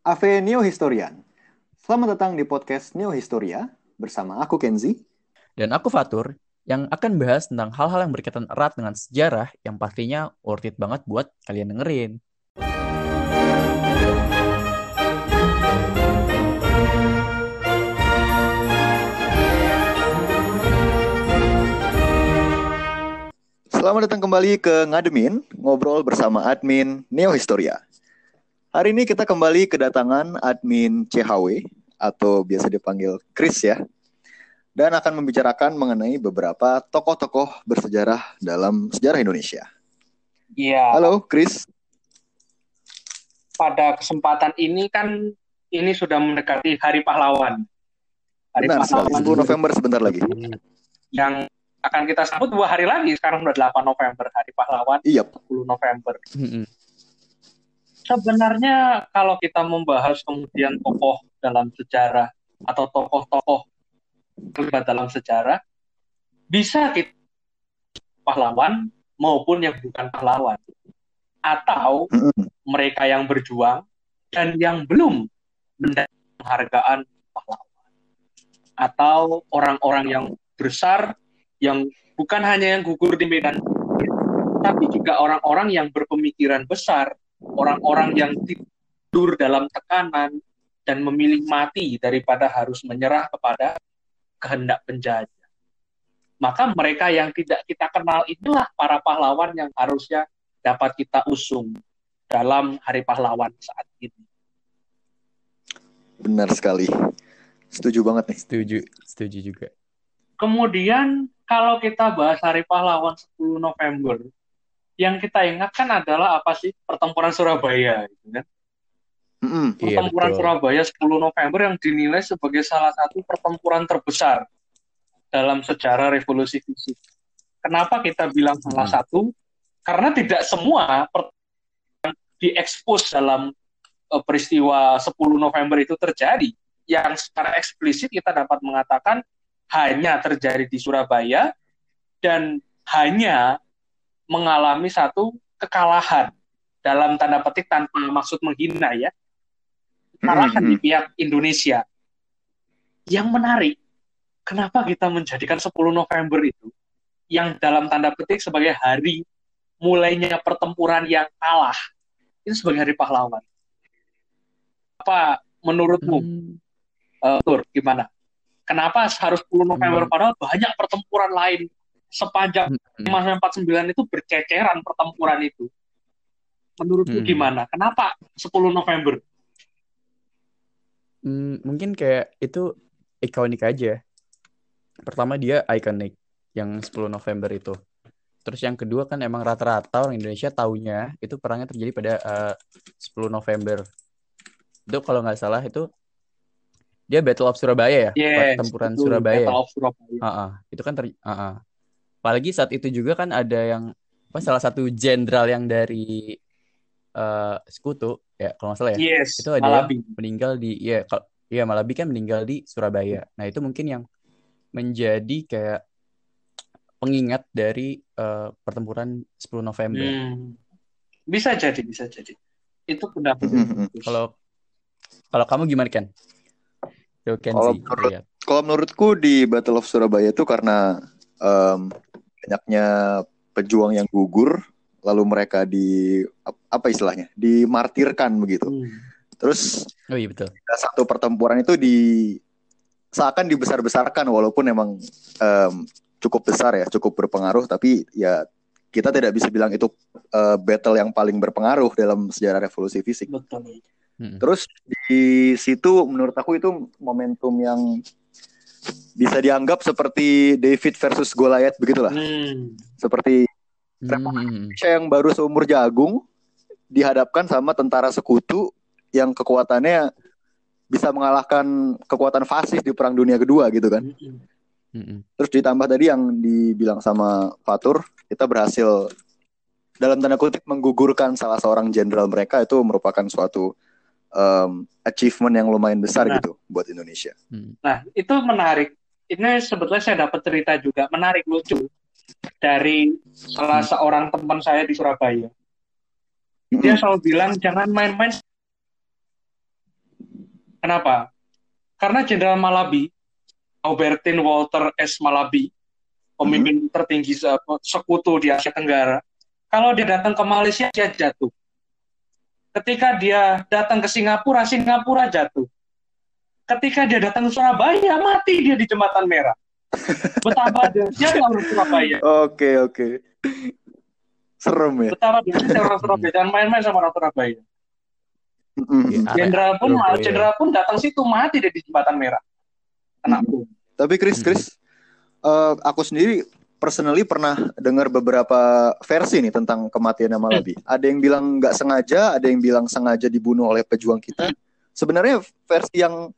Ave Neo Historian. Selamat datang di podcast Neo Historia bersama aku Kenzi. Dan aku Fatur, yang akan bahas tentang hal-hal yang berkaitan erat dengan sejarah yang pastinya worth it banget buat kalian dengerin. Selamat datang kembali ke Ngademin, ngobrol bersama admin Neo Historia. Hari ini kita kembali kedatangan admin CHW atau biasa dipanggil Chris ya. Dan akan membicarakan mengenai beberapa tokoh-tokoh bersejarah dalam sejarah Indonesia. Iya. Halo Chris. Pada kesempatan ini kan ini sudah mendekati Hari Pahlawan. Hari Benar Pahlawan 10 November sebentar lagi. Yang akan kita sambut dua hari lagi. Sekarang udah 8 November, Hari Pahlawan. Iya. 10 November. Sebenarnya kalau kita membahas kemudian tokoh dalam sejarah atau tokoh-tokoh terlibat dalam sejarah, bisa kita pahlawan maupun yang bukan pahlawan. Atau mereka yang berjuang dan yang belum mendapat penghargaan pahlawan. Atau orang-orang yang besar yang bukan hanya yang gugur di medan, tapi juga orang-orang yang berpemikiran besar, orang-orang yang tidur dalam tekanan dan memilih mati daripada harus menyerah kepada kehendak penjajah. Maka mereka yang tidak kita kenal itulah para pahlawan yang harusnya dapat kita usung dalam Hari Pahlawan saat ini. Benar sekali. Setuju banget nih. Setuju, setuju juga. Kemudian kalau kita bahas Hari Pahlawan 10 November, yang kita ingatkan adalah apa sih? Pertempuran Surabaya, gitu kan? Mm-hmm. Pertempuran iya, Surabaya 10 November yang dinilai sebagai salah satu pertempuran terbesar dalam sejarah revolusi fisik. Kenapa kita bilang salah mm. satu? Karena tidak semua diekspos dalam uh, peristiwa 10 November itu terjadi. Yang secara eksplisit kita dapat mengatakan hanya terjadi di Surabaya dan hanya mengalami satu kekalahan. Dalam tanda petik tanpa maksud menghina ya. Kekalahan di pihak Indonesia. Yang menarik kenapa kita menjadikan 10 November itu yang dalam tanda petik sebagai hari mulainya pertempuran yang kalah itu sebagai hari pahlawan? Apa menurutmu? Hmm. uh, Tur gimana? Kenapa harus 10 November? Hmm. padahal banyak pertempuran lain sepanjang hmm. 49 itu berceceran pertempuran itu. Menurutmu hmm. gimana? Kenapa 10 November? Hmm, mungkin kayak itu ikonik aja. Pertama dia ikonik yang 10 November itu. Terus yang kedua kan emang rata-rata orang Indonesia taunya itu perangnya terjadi pada uh, eh, 10 November. Itu kalau nggak salah itu dia Battle of Surabaya ya, yes, pertempuran Surabaya. Battle of Surabaya. Uh -uh. Itu kan ter uh -uh. Apalagi saat itu juga kan ada yang apa salah satu jenderal yang dari uh, sekutu ya kalau nggak salah ya. Yes, itu ada Malabi. yang meninggal di ya kalau ya Malabi kan meninggal di Surabaya. Nah, itu mungkin yang menjadi kayak pengingat dari uh, pertempuran 10 November. Hmm. Bisa jadi, bisa jadi. Itu pendapat. Kalau kalau kamu gimana kan? Kalau menurut, kalau menurutku di Battle of Surabaya itu karena um, banyaknya pejuang yang gugur, lalu mereka di apa istilahnya, dimartirkan begitu. Hmm. Terus oh iya betul. Satu pertempuran itu di seakan dibesar-besarkan walaupun memang um, cukup besar ya, cukup berpengaruh, tapi ya kita tidak bisa bilang itu uh, battle yang paling berpengaruh dalam sejarah revolusi fisik. Betul. Hmm. Terus di situ menurut aku itu momentum yang bisa dianggap seperti David versus Goliath begitulah. Hmm. Seperti hmm. Yang baru seumur jagung dihadapkan sama tentara sekutu yang kekuatannya bisa mengalahkan kekuatan fasis di Perang Dunia Kedua gitu kan. Hmm. Terus ditambah tadi yang dibilang sama Fatur, kita berhasil dalam tanda kutip menggugurkan salah seorang jenderal mereka itu merupakan suatu um, achievement yang lumayan besar nah, gitu buat Indonesia. Hmm. Nah itu menarik. Ini sebetulnya saya dapat cerita juga menarik lucu dari salah hmm. seorang teman saya di Surabaya. Dia hmm. selalu bilang jangan main-main Kenapa? Karena Jenderal Malabi, Aubertin Walter S. Malabi, pemimpin hmm. tertinggi sekutu di Asia Tenggara, kalau dia datang ke Malaysia, dia jatuh. Ketika dia datang ke Singapura, Singapura jatuh. Ketika dia datang ke Surabaya, mati dia di Jembatan Merah. Betapa dia orang Surabaya. Oke, oke. Serem ya. Betapa dia orang Surabaya. Jangan main-main sama orang Surabaya. Jenderal pun, jenderal pun datang situ mati di jembatan merah. Bom. Tapi Chris, Chris, uh, aku sendiri personally pernah dengar beberapa versi nih tentang kematian Malabi. Hmm. Ada yang bilang nggak sengaja, ada yang bilang sengaja dibunuh oleh pejuang kita. Sebenarnya versi yang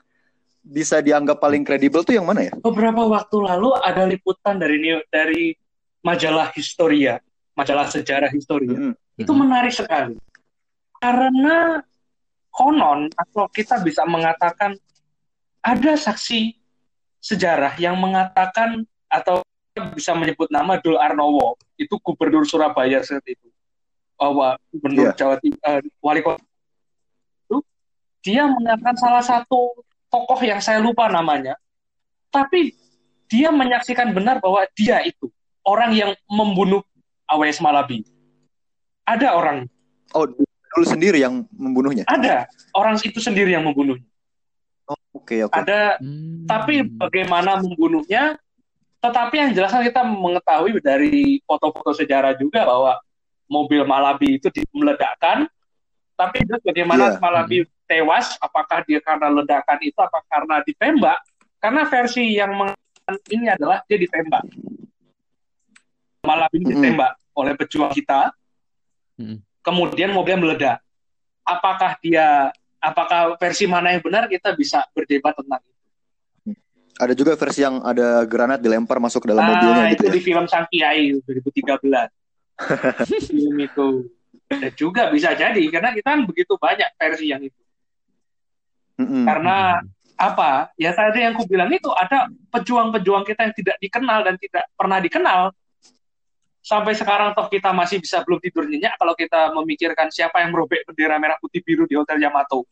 bisa dianggap paling kredibel tuh yang mana ya? Beberapa waktu lalu ada liputan dari dari majalah Historia, majalah sejarah Historia. -hmm. Itu menarik sekali. Karena konon atau kita bisa mengatakan ada saksi sejarah yang mengatakan atau bisa menyebut nama Dul Arnowo itu gubernur Surabaya saat itu bahwa gubernur yeah. Jawa Timur uh, wali kota itu dia mengatakan salah satu tokoh yang saya lupa namanya tapi dia menyaksikan benar bahwa dia itu orang yang membunuh AWS Malabi ada orang oh Dul sendiri yang membunuhnya? Ada, orang itu sendiri yang membunuhnya. Oh, Oke, okay, oke. Okay. Ada, hmm. tapi bagaimana membunuhnya? Tetapi yang jelas kan kita mengetahui dari foto-foto sejarah juga bahwa mobil Malabi itu meledakkan. Tapi itu bagaimana yeah. Malabi hmm. tewas? Apakah dia karena ledakan itu? Apa karena ditembak? Karena versi yang mengatakan ini adalah dia ditembak. Malabi hmm. ditembak oleh pejuang kita. Hmm kemudian mobilnya meledak. Apakah dia apakah versi mana yang benar kita bisa berdebat tentang itu. Ada juga versi yang ada granat dilempar masuk ke dalam ah, mobilnya gitu. Itu ya? di film Sang Kiai 2013. film itu. Dan juga bisa jadi karena kita kan begitu banyak versi yang itu. Mm-hmm. Karena apa? Ya tadi yang aku bilang itu ada pejuang-pejuang kita yang tidak dikenal dan tidak pernah dikenal sampai sekarang toh kita masih bisa belum tidur nyenyak kalau kita memikirkan siapa yang merobek bendera merah putih biru di Hotel Yamato.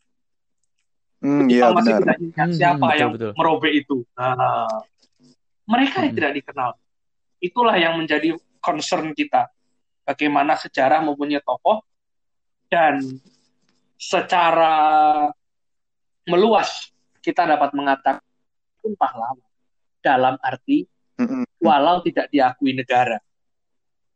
Hmm, kita iya, masih tidak ingat hmm, siapa betul, yang betul. merobek itu. Nah, mereka hmm. yang tidak dikenal. Itulah yang menjadi concern kita. Bagaimana sejarah mempunyai tokoh dan secara meluas kita dapat mengatakan pun pahlawan dalam arti walau tidak diakui negara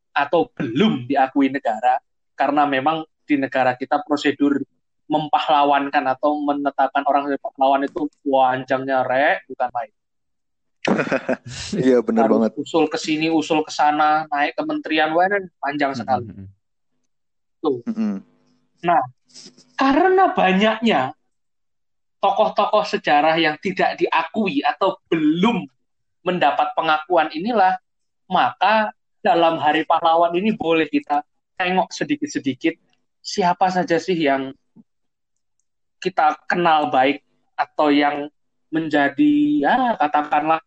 atau belum diakui negara karena memang di negara kita prosedur mempahlawankan atau menetapkan orang sebagai pahlawan itu panjangnya re bukan main. Iya benar banget. Usul ke sini, usul ke sana, naik kementerian wah panjang sekali. Mm -hmm. Tuh. Mm -hmm. Nah, karena banyaknya tokoh-tokoh sejarah yang tidak diakui atau belum mendapat pengakuan inilah, maka dalam Hari Pahlawan ini boleh kita tengok sedikit-sedikit siapa saja sih yang kita kenal baik atau yang menjadi ya katakanlah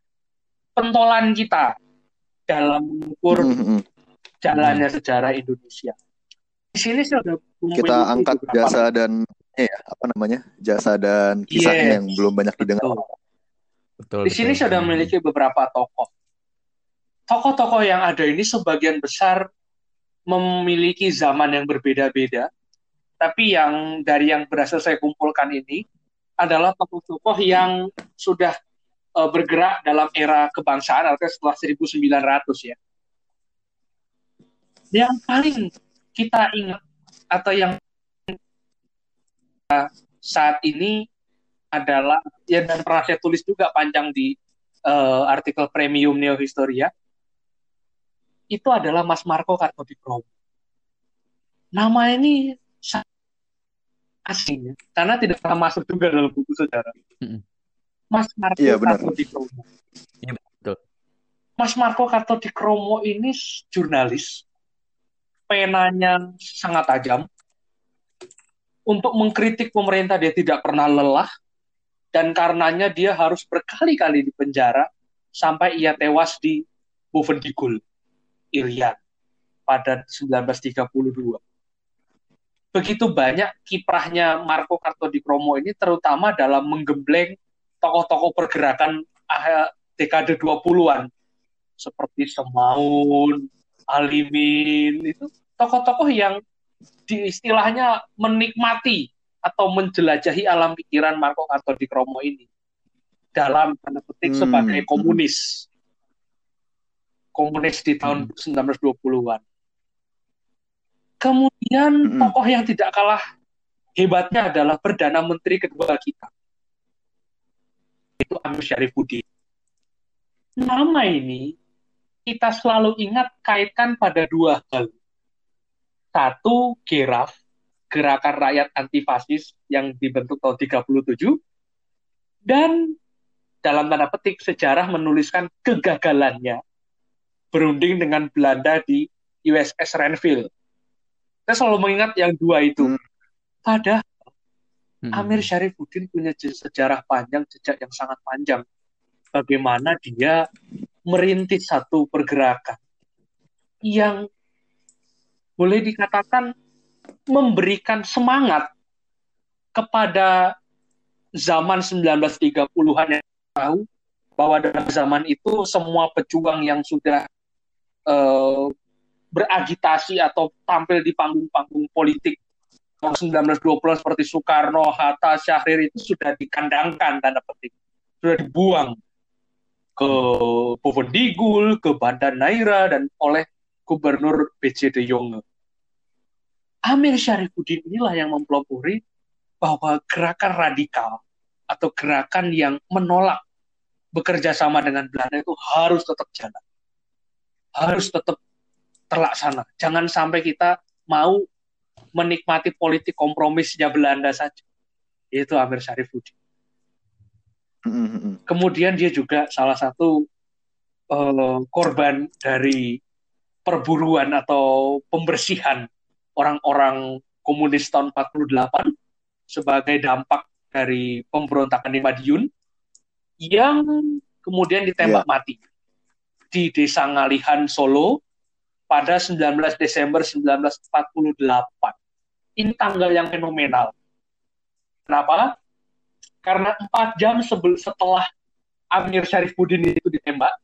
pentolan kita dalam mengukur mm-hmm. jalannya sejarah Indonesia. Di sini sudah kita angkat jasa dan ya apa namanya jasa dan kisahnya yes, yang belum banyak didengar. Betul. Betul, Di sini sudah memiliki beberapa tokoh tokoh-tokoh yang ada ini sebagian besar memiliki zaman yang berbeda-beda, tapi yang dari yang berhasil saya kumpulkan ini adalah tokoh-tokoh yang sudah uh, bergerak dalam era kebangsaan artinya setelah 1900 ya. Yang paling kita ingat atau yang saat ini adalah ya dan pernah saya tulis juga panjang di uh, artikel premium Neo Historia itu adalah Mas Marco Kartodikromo. Nama ini asing ya, karena tidak pernah masuk juga dalam buku sejarah. Mas Marco iya, Kartodikromo. Iya, betul. Mas Marco Kartodikromo ini jurnalis, penanya sangat tajam. Untuk mengkritik pemerintah dia tidak pernah lelah, dan karenanya dia harus berkali-kali di penjara sampai ia tewas di Bovendigul. Irian pada 1932. Begitu banyak kiprahnya Marco Kartodikromo ini terutama dalam menggembleng tokoh-tokoh pergerakan dekade 20-an seperti Semaun, Alimin itu tokoh-tokoh yang di istilahnya menikmati atau menjelajahi alam pikiran Marco Kartodikromo ini dalam tanda petik hmm. sebagai komunis komunis di tahun hmm. 1920-an Kemudian mm-hmm. tokoh yang tidak kalah hebatnya adalah perdana menteri kedua kita. Itu Amir Syarifuddin. Nama ini kita selalu ingat kaitkan pada dua hal. Satu, GERAF, Gerakan Rakyat Anti Fasis yang dibentuk tahun 37 dan dalam tanda petik sejarah menuliskan kegagalannya berunding dengan Belanda di USS Renville saya selalu mengingat yang dua itu. Hmm. Padahal hmm. Amir Syarifuddin punya sejarah panjang, jejak yang sangat panjang. Bagaimana dia merintis satu pergerakan yang boleh dikatakan memberikan semangat kepada zaman 1930-an yang tahu bahwa dalam zaman itu semua pejuang yang sudah uh, beragitasi atau tampil di panggung-panggung politik tahun 1920 seperti Soekarno, Hatta, Syahrir itu sudah dikandangkan tanda petik, sudah dibuang ke Bovendigul, ke Banda Naira dan oleh Gubernur B.J. de Jonge. Amir Syarifuddin inilah yang mempelopori bahwa gerakan radikal atau gerakan yang menolak bekerja sama dengan Belanda itu harus tetap jalan. Harus tetap terlaksana. Jangan sampai kita mau menikmati politik kompromisnya Belanda saja. Itu Amir Syarifuddin. Mm-hmm. Kemudian dia juga salah satu uh, korban dari perburuan atau pembersihan orang-orang komunis tahun 48 sebagai dampak dari pemberontakan di Madiun yang kemudian ditembak yeah. mati di desa Ngalihan Solo pada 19 Desember 1948. Ini tanggal yang fenomenal. Kenapa? Karena empat jam setelah Amir Syarifuddin itu ditembak,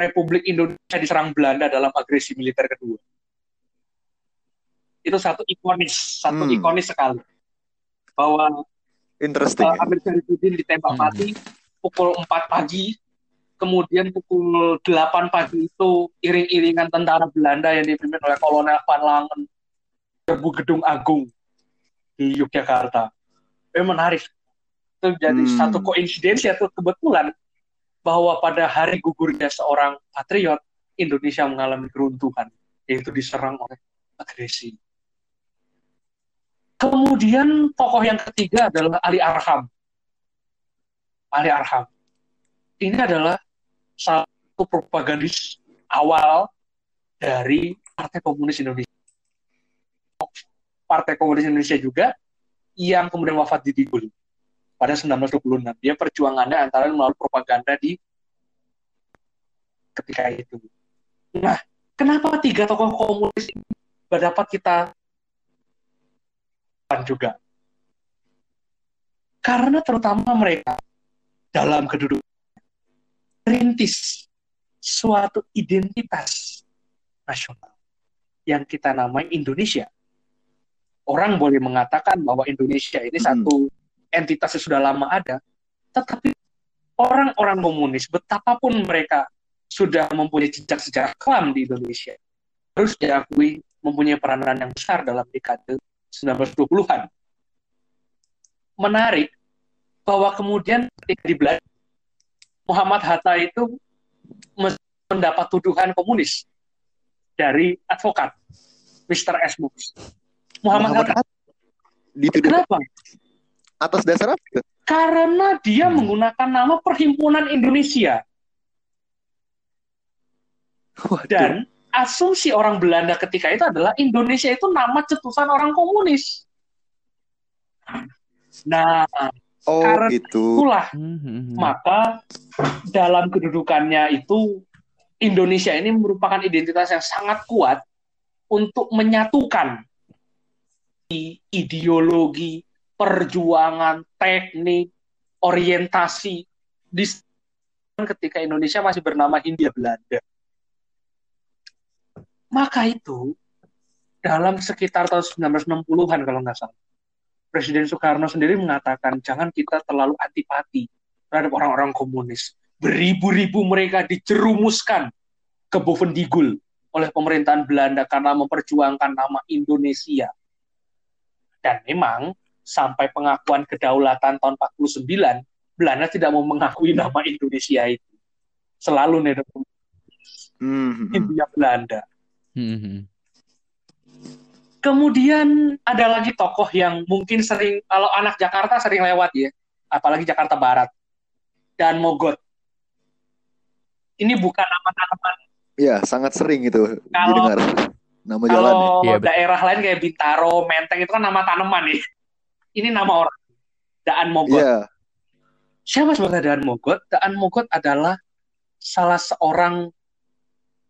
Republik Indonesia diserang Belanda dalam agresi militer kedua. Itu satu ikonis, satu hmm. ikonis sekali. Bahwa Interesting. Uh, Amir Syarifuddin ditembak hmm. mati pukul 4 pagi kemudian pukul 8 pagi itu iring-iringan tentara Belanda yang dipimpin oleh Kolonel Van Langen serbu Gedung Agung di Yogyakarta. Ini menarik. Itu jadi hmm. satu koinsidensi atau kebetulan bahwa pada hari gugurnya seorang patriot, Indonesia mengalami keruntuhan, yaitu diserang oleh agresi. Kemudian tokoh yang ketiga adalah Ali Arham. Ali Arham. Ini adalah satu propagandis awal dari Partai Komunis Indonesia. Partai Komunis Indonesia juga yang kemudian wafat di Digul pada 1926. Dia perjuangannya antara melalui propaganda di ketika itu. Nah, kenapa tiga tokoh komunis ini dapat kita juga? Karena terutama mereka dalam kedudukan merintis suatu identitas nasional yang kita namai Indonesia. Orang boleh mengatakan bahwa Indonesia ini hmm. satu entitas yang sudah lama ada, tetapi orang-orang komunis, betapapun mereka sudah mempunyai jejak sejarah kelam di Indonesia, harus diakui mempunyai peranan yang besar dalam dekade 1920-an. Menarik bahwa kemudian ketika di Belanda Muhammad Hatta itu mendapat tuduhan komunis dari advokat Mr. S. Books. Muhammad, Muhammad Hatta. Dituduh Kenapa? Atas dasar apa? Karena dia hmm. menggunakan nama Perhimpunan Indonesia. Waduh. Dan asumsi orang Belanda ketika itu adalah Indonesia itu nama cetusan orang komunis. Nah, Oh, Karena itu. itulah hmm, hmm, hmm. maka dalam kedudukannya itu Indonesia ini merupakan identitas yang sangat kuat untuk menyatukan ideologi, perjuangan, teknik, orientasi di ketika Indonesia masih bernama Hindia Belanda. Maka itu dalam sekitar tahun 1960-an kalau nggak salah, Presiden Soekarno sendiri mengatakan jangan kita terlalu antipati terhadap orang-orang komunis. Beribu-ribu mereka dijerumuskan ke Bovendigul oleh pemerintahan Belanda karena memperjuangkan nama Indonesia. Dan memang sampai pengakuan kedaulatan tahun 49, Belanda tidak mau mengakui nama Indonesia itu. Selalu nih mm-hmm. India Belanda. Mm-hmm. Kemudian ada lagi tokoh yang mungkin sering, kalau anak Jakarta sering lewat ya, apalagi Jakarta Barat, dan Mogot. Ini bukan nama tanaman. Iya, sangat sering itu kalau, didengar. Nama kalau jalan. Kalau ya, daerah lain kayak Bintaro, Menteng itu kan nama tanaman nih. Ini nama orang. Daan Mogot. Iya. Siapa sebenarnya Daan Mogot? Daan Mogot adalah salah seorang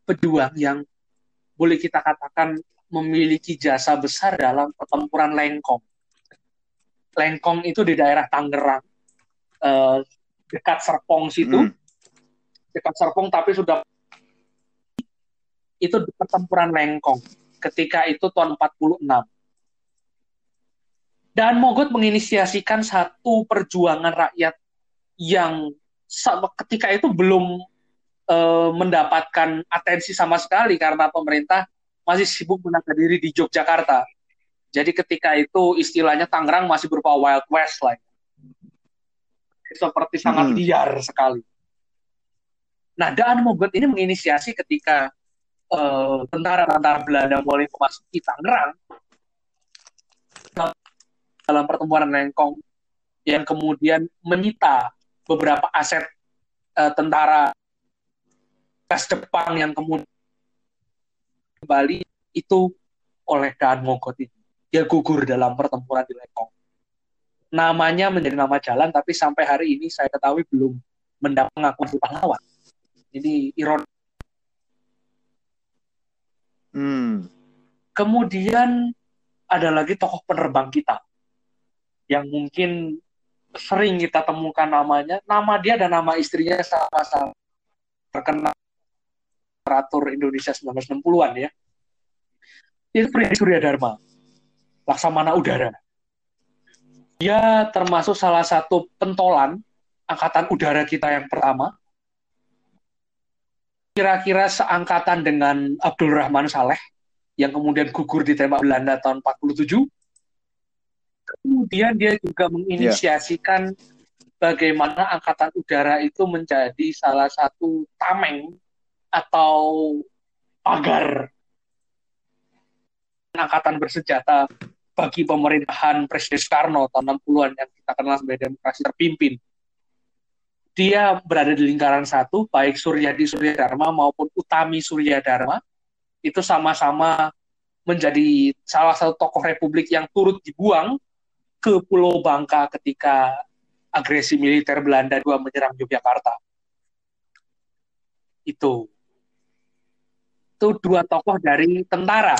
pejuang yang boleh kita katakan memiliki jasa besar dalam pertempuran Lengkong. Lengkong itu di daerah Tangerang, eh, dekat Serpong situ, hmm. dekat Serpong tapi sudah itu di pertempuran Lengkong ketika itu tahun 46. Dan Mogot menginisiasikan satu perjuangan rakyat yang ketika itu belum e, mendapatkan atensi sama sekali karena pemerintah masih sibuk menaga diri di Yogyakarta. Jadi ketika itu istilahnya Tangerang masih berupa Wild West lah. Seperti sangat hmm. liar sekali. Nah, Daan Mogot ini menginisiasi ketika uh, tentara-tentara Belanda mulai memasuki Tangerang dalam pertempuran Lengkong yang kemudian menyita beberapa aset uh, tentara khas Jepang yang kemudian kembali itu oleh Daan Mogot ini. Dia gugur dalam pertempuran di Lengkong. Namanya menjadi nama jalan, tapi sampai hari ini saya ketahui belum mendapat pengakuan pahlawan. Ini ironis Hmm. Kemudian ada lagi tokoh penerbang kita yang mungkin sering kita temukan namanya. Nama dia dan nama istrinya sama-sama terkenal operator Indonesia 1960-an ya. Itu Freddy Surya Dharma, Laksamana Udara. Dia termasuk salah satu pentolan angkatan udara kita yang pertama kira-kira seangkatan dengan Abdul Rahman Saleh yang kemudian gugur di tembak Belanda tahun 47. Kemudian dia juga menginisiasikan yeah. bagaimana angkatan udara itu menjadi salah satu tameng atau pagar angkatan bersenjata bagi pemerintahan Presiden Soekarno tahun 60-an yang kita kenal sebagai demokrasi terpimpin dia berada di lingkaran satu, baik Suryadi Surya Dharma maupun Utami Surya Dharma, itu sama-sama menjadi salah satu tokoh republik yang turut dibuang ke Pulau Bangka ketika agresi militer Belanda dua menyerang Yogyakarta. Itu. Itu dua tokoh dari tentara.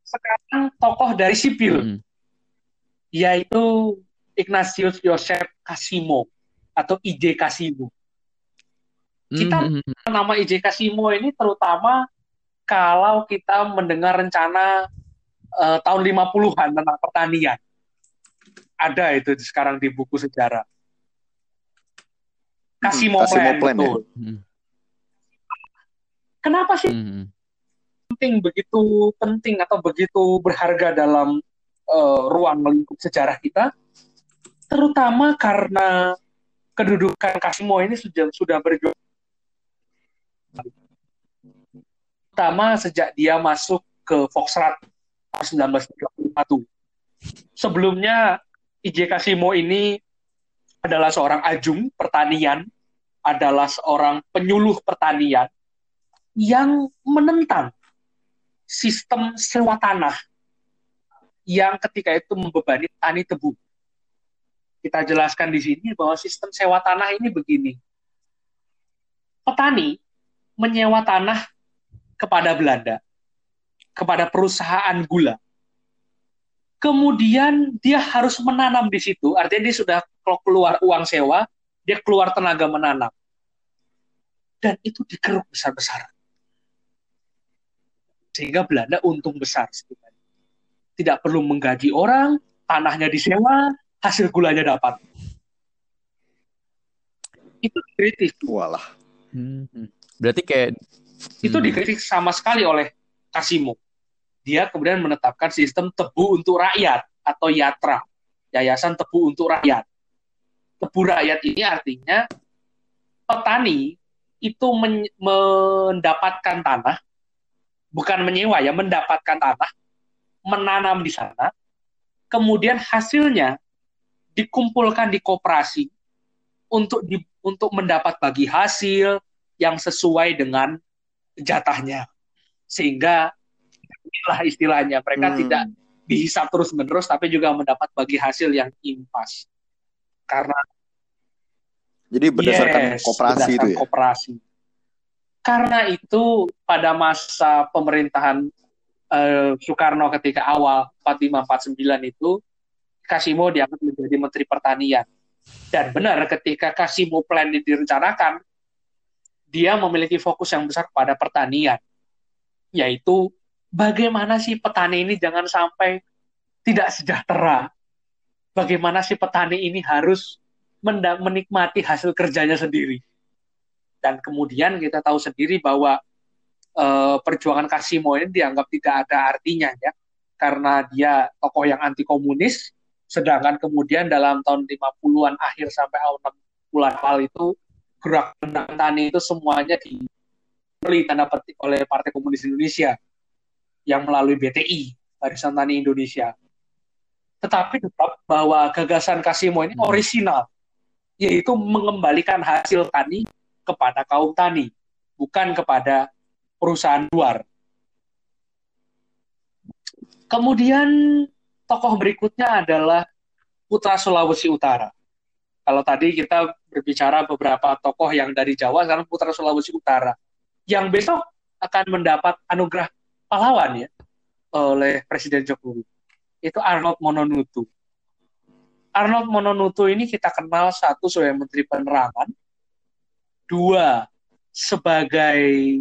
Sekarang tokoh dari sipil, hmm. yaitu Ignatius Joseph Casimo atau IJ Kasimo. Kita mm-hmm. nama IJ Kasimo ini terutama kalau kita mendengar rencana uh, tahun 50-an tentang pertanian. Ada itu sekarang di buku sejarah. Kasimo hmm, Plan, plan betul. Ya? Hmm. Kenapa sih hmm. penting begitu penting atau begitu berharga dalam uh, ruang lingkup sejarah kita? Terutama karena kedudukan Kasimo ini sudah sudah berjuang pertama sejak dia masuk ke Foxtrot 1931. Sebelumnya IJ Kasimo ini adalah seorang ajung pertanian, adalah seorang penyuluh pertanian yang menentang sistem sewa tanah yang ketika itu membebani tani tebu kita jelaskan di sini bahwa sistem sewa tanah ini begini. Petani menyewa tanah kepada Belanda, kepada perusahaan gula. kemudian dia harus menanam di situ. Artinya dia sudah keluar uang sewa, dia keluar tenaga menanam. Dan itu dikeruk besar-besaran. Sehingga Belanda untung besar. Tidak perlu menggaji orang, tanahnya disewa, hasil gulanya dapat. Itu kritis. Walah. Hmm. Berarti kayak itu hmm. dikritik sama sekali oleh Kasimo dia kemudian menetapkan sistem tebu untuk rakyat atau yatra, yayasan tebu untuk rakyat. Tebu rakyat ini artinya petani itu men mendapatkan tanah, bukan menyewa ya, mendapatkan tanah, menanam di sana, kemudian hasilnya dikumpulkan di koperasi untuk di, untuk mendapat bagi hasil yang sesuai dengan jatahnya. Sehingga lah istilahnya. Mereka hmm. tidak dihisap terus menerus, tapi juga mendapat bagi hasil yang impas. Karena jadi berdasarkan yes, koperasi berdasarkan itu ya. Koperasi. Karena itu pada masa pemerintahan uh, Soekarno ketika awal 45 49 itu Kasimo diangkat menjadi Menteri Pertanian. Dan benar ketika Kasimo Plan direncanakan, dia memiliki fokus yang besar pada pertanian, yaitu bagaimana sih petani ini jangan sampai tidak sejahtera? Bagaimana sih petani ini harus menikmati hasil kerjanya sendiri? Dan kemudian kita tahu sendiri bahwa uh, perjuangan Kasimo ini dianggap tidak ada artinya ya, karena dia tokoh yang anti komunis, sedangkan kemudian dalam tahun 50-an akhir sampai tahun 60-an awal itu gerak petani itu semuanya dibeli tanda petik oleh Partai Komunis Indonesia yang melalui BTI, Barisan Tani Indonesia. Tetapi tetap bahwa gagasan Kasimo ini hmm. orisinal, yaitu mengembalikan hasil tani kepada kaum tani, bukan kepada perusahaan luar. Kemudian tokoh berikutnya adalah Putra Sulawesi Utara. Kalau tadi kita berbicara beberapa tokoh yang dari Jawa, sekarang Putra Sulawesi Utara. Yang besok akan mendapat anugerah pahlawan ya oleh Presiden Jokowi. Itu Arnold Mononutu. Arnold Mononutu ini kita kenal satu sebagai Menteri Penerangan, dua sebagai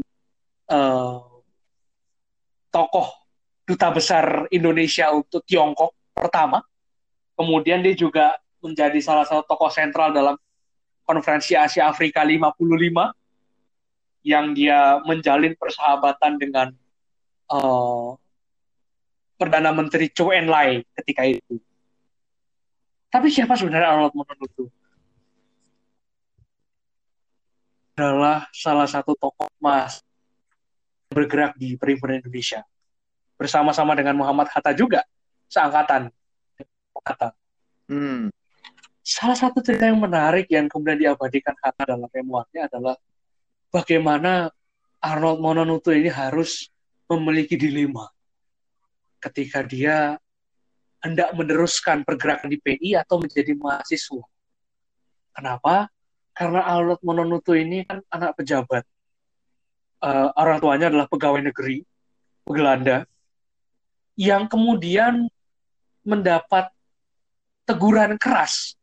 uh, tokoh duta besar Indonesia untuk Tiongkok pertama. Kemudian dia juga menjadi salah satu tokoh sentral dalam konferensi Asia Afrika 55 yang dia menjalin persahabatan dengan uh, Perdana Menteri Chou En-lai ketika itu. Tapi siapa sebenarnya Arnold Mononutu? Adalah salah satu tokoh emas bergerak di periferan Indonesia. Bersama-sama dengan Muhammad Hatta juga, seangkatan Hatta. Hmm. Salah satu cerita yang menarik yang kemudian diabadikan Hatta dalam memoirnya adalah bagaimana Arnold Mononutu ini harus memiliki dilema ketika dia hendak meneruskan pergerakan di PI atau menjadi mahasiswa. Kenapa? Karena Arnold Mononuto ini kan anak pejabat. Uh, orang tuanya adalah pegawai negeri Belanda yang kemudian mendapat teguran keras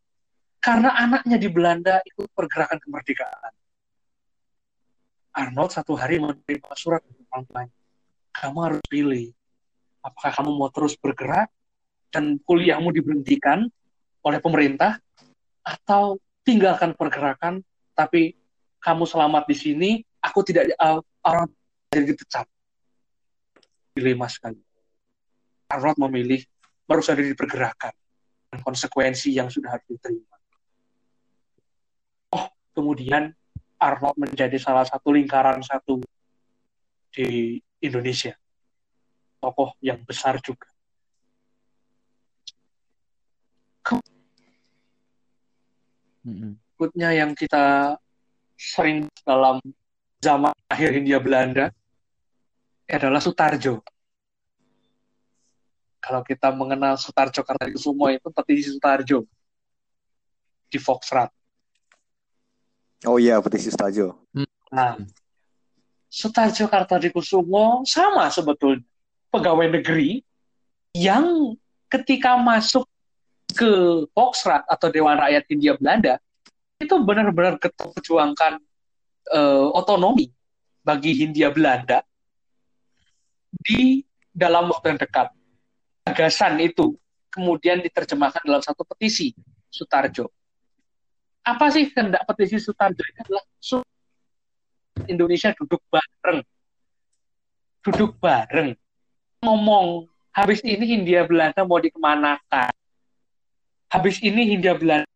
karena anaknya di Belanda ikut pergerakan kemerdekaan. Arnold satu hari menerima surat dari orang tuanya kamu harus pilih apakah kamu mau terus bergerak dan kuliahmu diberhentikan oleh pemerintah atau tinggalkan pergerakan tapi kamu selamat di sini aku tidak uh, orang jadi dipecat dilema sekali Arnold memilih baru saja di pergerakan dan konsekuensi yang sudah harus diterima oh kemudian Arnold menjadi salah satu lingkaran satu di Indonesia. Tokoh yang besar juga. Berikutnya yang kita sering dalam zaman akhir Hindia Belanda adalah Sutarjo. Kalau kita mengenal Sutarjo Kartikusumo itu petisi Sutarjo di Foxrat. Oh iya, petisi Sutarjo. Nah, Sutarjo Kartadikusumo sama sebetulnya pegawai negeri yang ketika masuk ke Volksraad atau Dewan Rakyat Hindia Belanda itu benar-benar perjuangkan uh, otonomi bagi Hindia Belanda di dalam waktu yang dekat. Gagasan itu kemudian diterjemahkan dalam satu petisi Sutarjo. Apa sih kehendak petisi Sutarjo ini adalah Indonesia duduk bareng. Duduk bareng. Ngomong, habis ini Hindia Belanda mau dikemanakan? Habis ini Hindia Belanda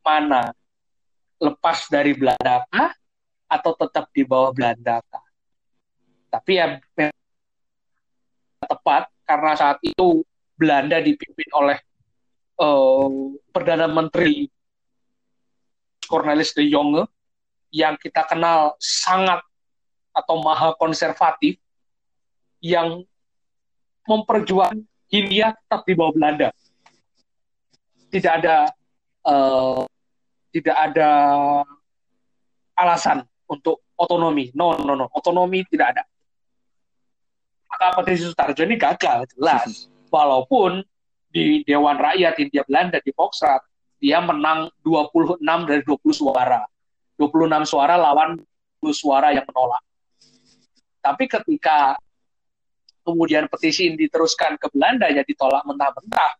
mana? Lepas dari Belanda kah? Atau tetap di bawah Belanda kah? Tapi ya tepat karena saat itu Belanda dipimpin oleh uh, Perdana Menteri Cornelis de Jonge yang kita kenal sangat atau maha konservatif yang memperjuangkan Hindia tetap di bawah Belanda. Tidak ada uh, tidak ada alasan untuk otonomi. No, no, no. Otonomi tidak ada maka petisi Sutarjo ini gagal jelas. Walaupun di Dewan Rakyat Hindia Belanda di Volksraad dia menang 26 dari 20 suara. 26 suara lawan 20 suara yang menolak. Tapi ketika kemudian petisi ini diteruskan ke Belanda ya ditolak mentah-mentah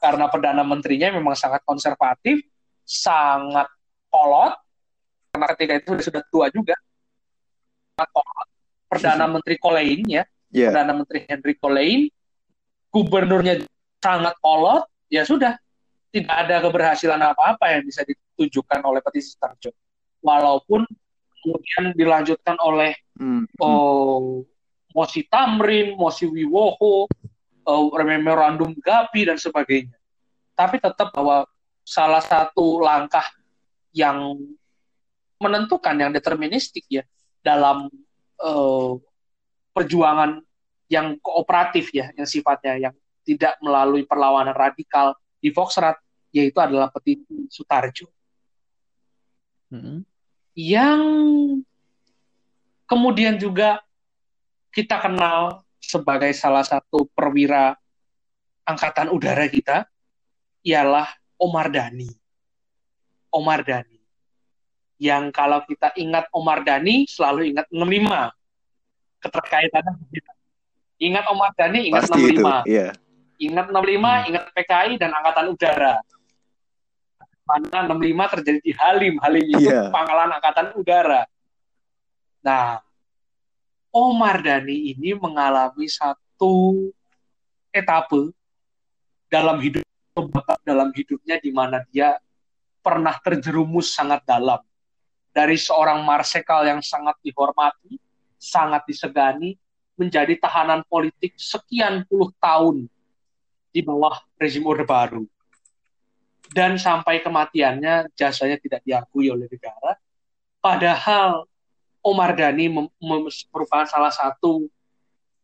karena perdana menterinya memang sangat konservatif, sangat kolot karena ketika itu sudah tua juga. Perdana Menteri Kolein ya, yeah. Perdana Menteri Henry Lane, gubernurnya sangat kolot, ya sudah tidak ada keberhasilan apa-apa yang bisa ditunjukkan oleh petisi Tarjo. Walaupun kemudian dilanjutkan oleh mm. oh, Mosi Tamrin, Mosi Wiwoho, uh, memorandum Gapi dan sebagainya. Tapi tetap bahwa salah satu langkah yang menentukan yang deterministik ya dalam uh, perjuangan yang kooperatif ya, yang sifatnya yang tidak melalui perlawanan radikal di Foxrat, yaitu adalah petisi Sutarjo. Hmm. Yang kemudian juga kita kenal sebagai salah satu perwira angkatan udara kita ialah Omar Dhani. Omar Dhani. Yang kalau kita ingat Omar Dhani selalu ingat 65 keterkaitannya begitu. Ingat Omar Dhani, ingat Pasti 65. Itu, iya. Ingat 65, hmm. ingat PKI dan Angkatan Udara. Mana 65 terjadi di Halim. Halim itu yeah. pangkalan Angkatan Udara. Nah, Omar Dhani ini mengalami satu etape dalam hidup dalam hidupnya di mana dia pernah terjerumus sangat dalam dari seorang marsekal yang sangat dihormati sangat disegani menjadi tahanan politik sekian puluh tahun di bawah rezim Orde Baru. Dan sampai kematiannya jasanya tidak diakui oleh negara. Padahal Omar Dhani merupakan salah satu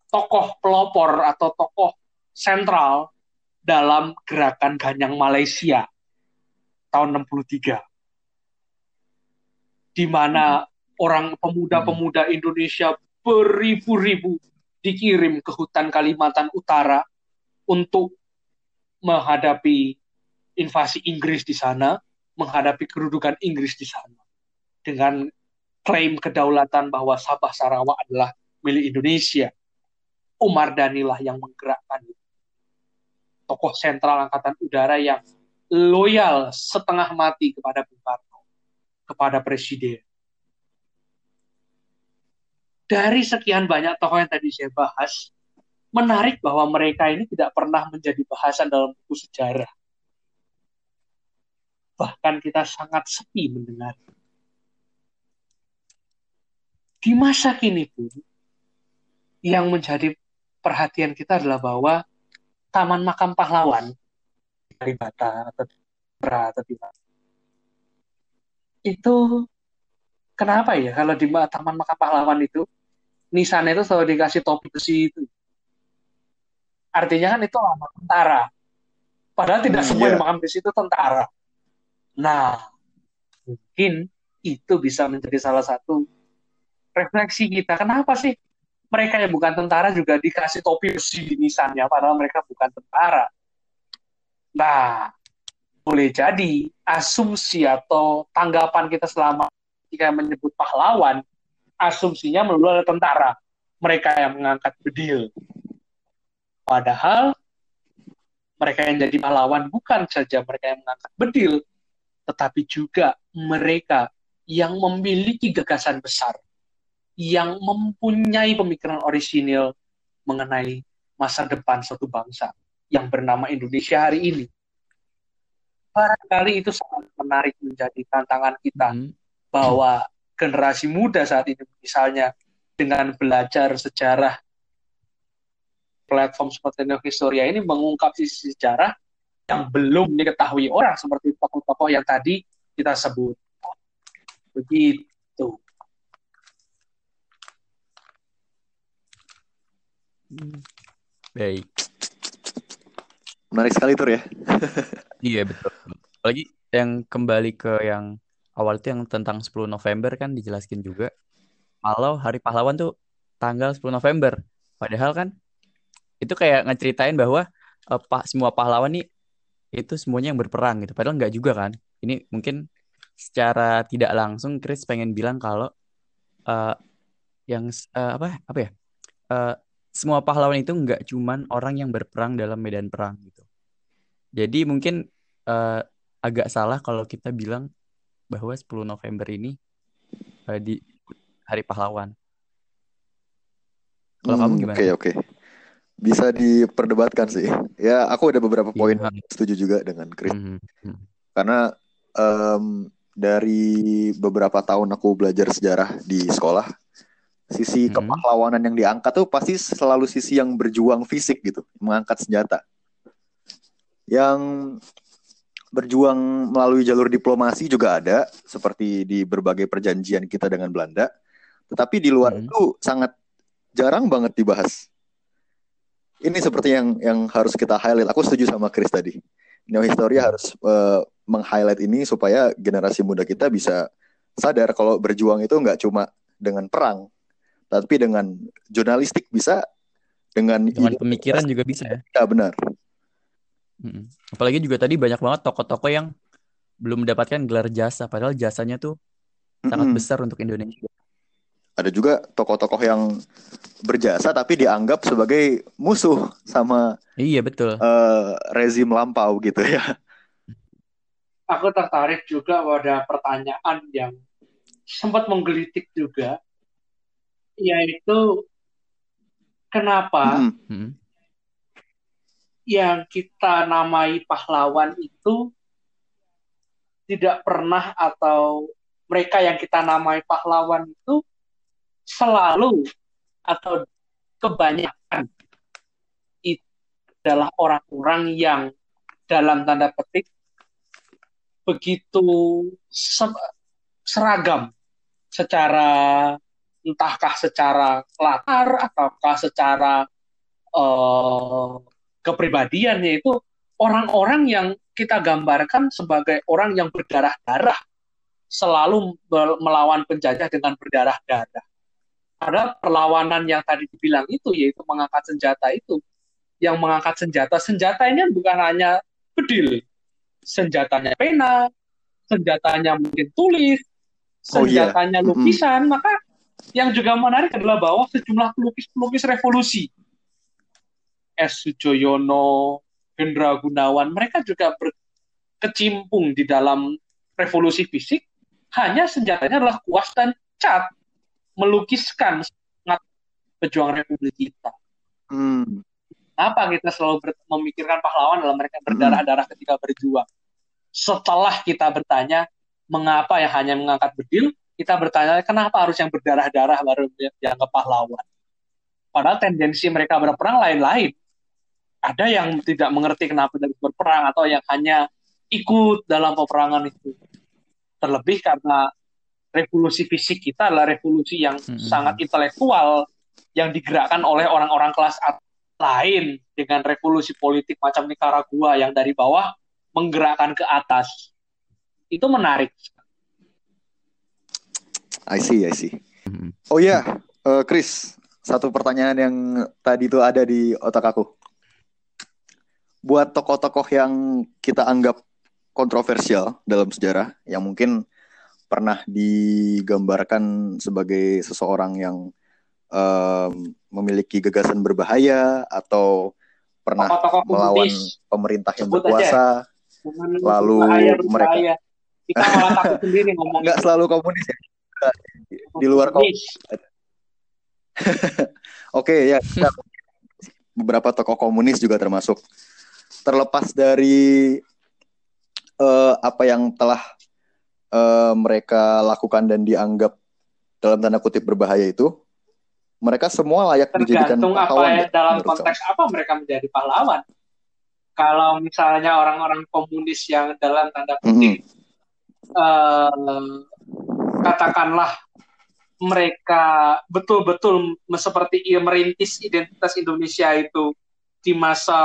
tokoh pelopor atau tokoh sentral dalam gerakan Ganyang Malaysia tahun 63. Di mana orang pemuda-pemuda Indonesia beribu-ribu dikirim ke hutan Kalimantan Utara untuk menghadapi invasi Inggris di sana, menghadapi kedudukan Inggris di sana. Dengan klaim kedaulatan bahwa Sabah Sarawak adalah milik Indonesia. Umar Danilah yang menggerakkan Tokoh sentral Angkatan Udara yang loyal setengah mati kepada Bung Karno, kepada Presiden dari sekian banyak tokoh yang tadi saya bahas, menarik bahwa mereka ini tidak pernah menjadi bahasan dalam buku sejarah. Bahkan kita sangat sepi mendengar. Di masa kini pun, yang menjadi perhatian kita adalah bahwa Taman Makam Pahlawan di Kalibata atau atau di itu kenapa ya kalau di Taman Makam Pahlawan itu nisannya itu selalu dikasih topi besi itu. Artinya kan itu lama tentara. Padahal tidak hmm, semua yeah. makan besi itu tentara. Nah, mungkin itu bisa menjadi salah satu refleksi kita. Kenapa sih mereka yang bukan tentara juga dikasih topi besi misalnya padahal mereka bukan tentara. Nah, boleh jadi asumsi atau tanggapan kita selama ketika menyebut pahlawan, asumsinya melulu ada tentara. Mereka yang mengangkat bedil. Padahal mereka yang jadi pahlawan bukan saja mereka yang mengangkat bedil, tetapi juga mereka yang memiliki gagasan besar yang mempunyai pemikiran orisinil mengenai masa depan suatu bangsa yang bernama Indonesia hari ini. Barangkali itu sangat menarik menjadi tantangan kita hmm. bahwa generasi muda saat ini misalnya dengan belajar sejarah platform seperti Historia ini mengungkap sisi sejarah yang belum diketahui orang seperti tokoh-tokoh yang tadi kita sebut. Begitu. Baik. Menarik sekali tur ya. iya betul. Apalagi yang kembali ke yang awal itu yang tentang 10 November kan dijelaskan juga. Kalau Hari Pahlawan tuh tanggal 10 November. Padahal kan itu kayak ngeceritain bahwa uh, pa semua pahlawan nih itu semuanya yang berperang gitu. Padahal nggak juga kan. Ini mungkin secara tidak langsung Chris pengen bilang kalau uh, yang uh, apa apa ya? Uh, semua pahlawan itu nggak cuman orang yang berperang dalam medan perang gitu. Jadi mungkin uh, agak salah kalau kita bilang bahwa 10 November ini uh, di Hari Pahlawan. Kalau hmm, kamu gimana? Oke okay, oke. Okay. Bisa diperdebatkan sih. Ya aku ada beberapa iya. poin yeah. setuju juga dengan Chris. Mm -hmm. Karena um, dari beberapa tahun aku belajar sejarah di sekolah sisi hmm. kepahlawanan yang diangkat tuh pasti selalu sisi yang berjuang fisik gitu, mengangkat senjata. Yang berjuang melalui jalur diplomasi juga ada, seperti di berbagai perjanjian kita dengan Belanda. Tetapi di luar hmm. itu sangat jarang banget dibahas. Ini seperti yang yang harus kita highlight. Aku setuju sama Chris tadi. Neo Historia hmm. harus uh, meng-highlight ini supaya generasi muda kita bisa sadar kalau berjuang itu nggak cuma dengan perang, tapi dengan jurnalistik bisa dengan dengan pemikiran juga bisa ya. ya benar. Hmm. apalagi juga tadi banyak banget toko-toko yang belum mendapatkan gelar jasa padahal jasanya tuh mm-hmm. sangat besar untuk Indonesia. Ada juga tokoh-tokoh yang berjasa tapi dianggap sebagai musuh sama iya betul. uh, rezim lampau gitu ya. Aku tertarik juga pada pertanyaan yang sempat menggelitik juga yaitu kenapa hmm. yang kita namai pahlawan itu tidak pernah atau mereka yang kita namai pahlawan itu selalu atau kebanyakan itu adalah orang-orang yang dalam tanda petik begitu seragam secara entahkah secara latar ataukah secara uh, kepribadian yaitu orang-orang yang kita gambarkan sebagai orang yang berdarah-darah selalu melawan penjajah dengan berdarah-darah. Ada perlawanan yang tadi dibilang itu yaitu mengangkat senjata itu. Yang mengangkat senjata, senjata ini bukan hanya bedil. Senjatanya pena, senjatanya mungkin tulis, senjatanya oh, yeah. lukisan, mm. maka yang juga menarik adalah bahwa sejumlah pelukis-pelukis revolusi S. Sujoyono, Hendra Gunawan, mereka juga berkecimpung di dalam revolusi fisik, hanya senjatanya adalah kuas dan cat, melukiskan pejuang republik kita. Hmm. Apa kita selalu memikirkan pahlawan dalam mereka berdarah-darah ketika berjuang? Setelah kita bertanya, mengapa yang hanya mengangkat bedil, kita bertanya kenapa harus yang berdarah-darah baru dianggap pahlawan. Padahal tendensi mereka berperang lain-lain. Ada yang tidak mengerti kenapa harus berperang atau yang hanya ikut dalam peperangan itu. Terlebih karena revolusi fisik kita adalah revolusi yang hmm. sangat intelektual yang digerakkan oleh orang-orang kelas lain dengan revolusi politik macam Nicaragua yang dari bawah menggerakkan ke atas. Itu menarik I see, I see. Mm-hmm. Oh ya, yeah. uh, Chris, satu pertanyaan yang tadi itu ada di otak aku. Buat tokoh-tokoh yang kita anggap kontroversial dalam sejarah, yang mungkin pernah digambarkan sebagai seseorang yang um, memiliki gagasan berbahaya atau pernah tokoh -tokoh melawan pemerintah yang berkuasa, lalu mereka kita malah takut sendiri ngomong nggak selalu komunis ya di luar komunis oke ya. Beberapa tokoh komunis juga termasuk. Terlepas dari uh, apa yang telah uh, mereka lakukan dan dianggap dalam tanda kutip berbahaya itu mereka semua layak dijadikan pahlawan apa ya, dalam konteks kamu. apa mereka menjadi pahlawan. Kalau misalnya orang-orang komunis yang dalam tanda kutip mm -hmm uh, katakanlah mereka betul-betul seperti merintis identitas Indonesia itu di masa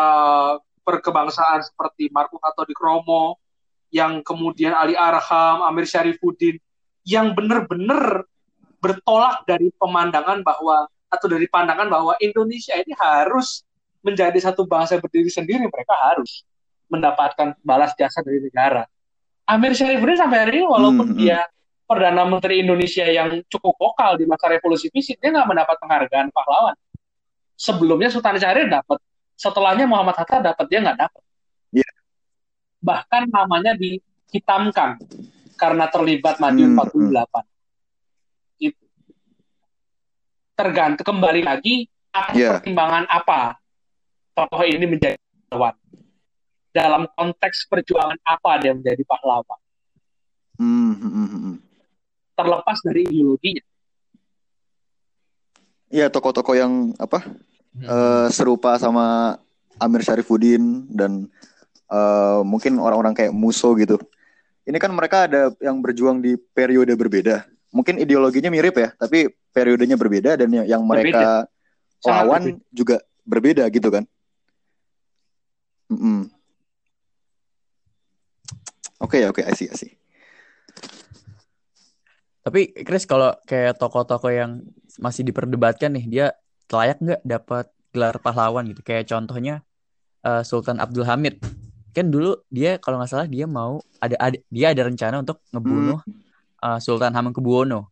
perkebangsaan seperti Marco atau di Kromo, yang kemudian Ali Arham, Amir Syarifuddin, yang benar-benar bertolak dari pemandangan bahwa atau dari pandangan bahwa Indonesia ini harus menjadi satu bangsa berdiri sendiri, mereka harus mendapatkan balas jasa dari negara. Amir Syarifuddin sampai hari ini walaupun hmm, hmm, dia perdana menteri Indonesia yang cukup vokal di masa revolusi fisik dia nggak mendapat penghargaan pahlawan. Sebelumnya Sultan Syahrir dapat, setelahnya Muhammad Hatta dapat dia nggak dapat. Yeah. Bahkan namanya dihitamkan karena terlibat Madiun hmm, 48. Hmm. Itu. Tergantung kembali lagi atas yeah. pertimbangan apa tokoh ini menjadi pahlawan dalam konteks perjuangan apa dia menjadi pahlawan. Hmm, hmm, hmm, hmm. Terlepas dari ideologinya. Iya, tokoh-tokoh yang apa hmm. uh, serupa sama Amir Syarifuddin dan uh, mungkin orang-orang kayak Muso gitu. Ini kan mereka ada yang berjuang di periode berbeda. Mungkin ideologinya mirip ya, tapi periodenya berbeda dan yang, yang mereka lawan juga berbeda gitu kan. Mm -mm. Oke okay, oke, okay, I see, I see. Tapi Chris kalau kayak tokoh-tokoh yang masih diperdebatkan nih, dia layak nggak dapat gelar pahlawan gitu? Kayak contohnya uh, Sultan Abdul Hamid. Kan dulu dia kalau nggak salah dia mau ada, ada dia ada rencana untuk ngebunuh hmm. uh, Sultan Hamengkubuwono.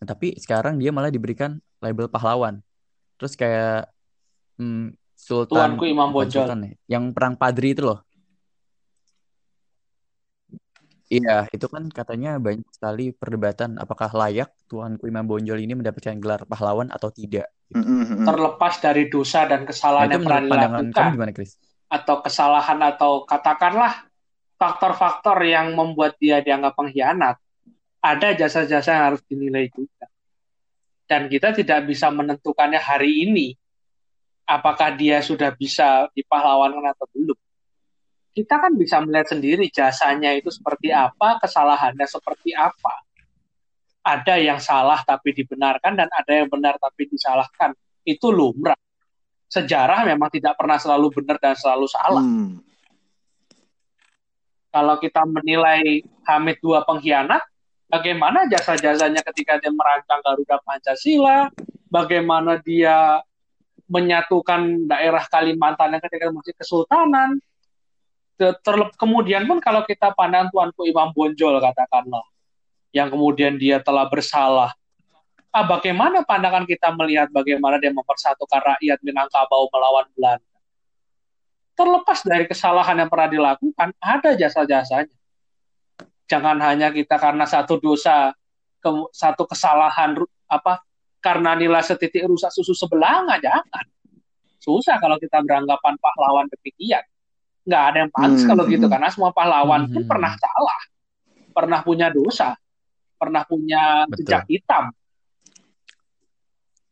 Nah, tapi sekarang dia malah diberikan label pahlawan. Terus kayak hmm, Sultan Tuanku Imam Bonjol. Sultan, yang perang Padri itu loh. Iya, itu kan katanya banyak sekali perdebatan apakah layak Tuanku Imam Bonjol ini mendapatkan gelar pahlawan atau tidak. Mm-hmm. Terlepas dari dosa dan kesalahan nah, yang pernah dilakukan, gimana, Chris? atau kesalahan atau katakanlah faktor-faktor yang membuat dia dianggap pengkhianat, ada jasa-jasa yang harus dinilai juga. Dan kita tidak bisa menentukannya hari ini, apakah dia sudah bisa dipahlawankan atau belum kita kan bisa melihat sendiri jasanya itu seperti apa, kesalahannya seperti apa. Ada yang salah tapi dibenarkan dan ada yang benar tapi disalahkan. Itu lumrah. Sejarah memang tidak pernah selalu benar dan selalu salah. Hmm. Kalau kita menilai Hamid dua pengkhianat, bagaimana jasa-jasanya ketika dia merancang Garuda Pancasila, bagaimana dia menyatukan daerah Kalimantan yang ketika masih kesultanan, kemudian pun kalau kita pandang Tuanku Imam Bonjol katakanlah, yang kemudian dia telah bersalah, ah, bagaimana pandangan kita melihat bagaimana dia mempersatukan rakyat Minangkabau melawan Belanda? Terlepas dari kesalahan yang pernah dilakukan, ada jasa-jasanya. Jangan hanya kita karena satu dosa, ke, satu kesalahan apa karena nilai setitik rusak susu sebelah nggak jangan. Susah kalau kita beranggapan pahlawan demikian nggak ada yang pantas hmm, kalau gitu hmm. karena semua pahlawan hmm, pun pernah salah pernah punya dosa pernah punya Betul. jejak hitam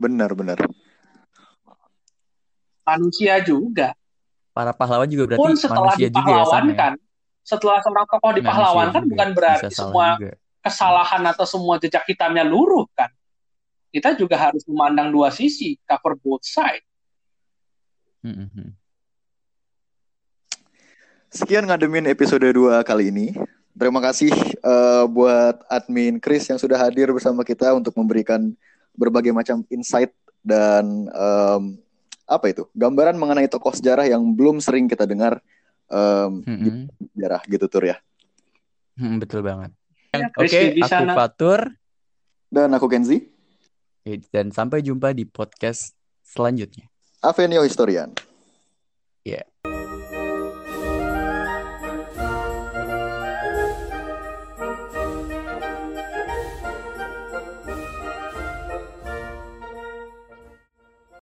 benar benar manusia juga para pahlawan juga berarti pun setelah manusia dipahlawankan juga ya, setelah seorang tokoh dipahlawankan bukan berarti semua juga. kesalahan atau semua jejak hitamnya luruh kan kita juga harus memandang dua sisi cover both side hmm. hmm Sekian ngademin episode 2 kali ini. Terima kasih uh, buat admin Chris yang sudah hadir bersama kita untuk memberikan berbagai macam insight dan um, apa itu gambaran mengenai tokoh sejarah yang belum sering kita dengar um, mm -hmm. di sejarah gitu tur ya. Hmm, betul banget. Ya, Oke, okay, aku Fatur dan aku Kenzi. Dan sampai jumpa di podcast selanjutnya. Avenio Historian. Ya. Yeah.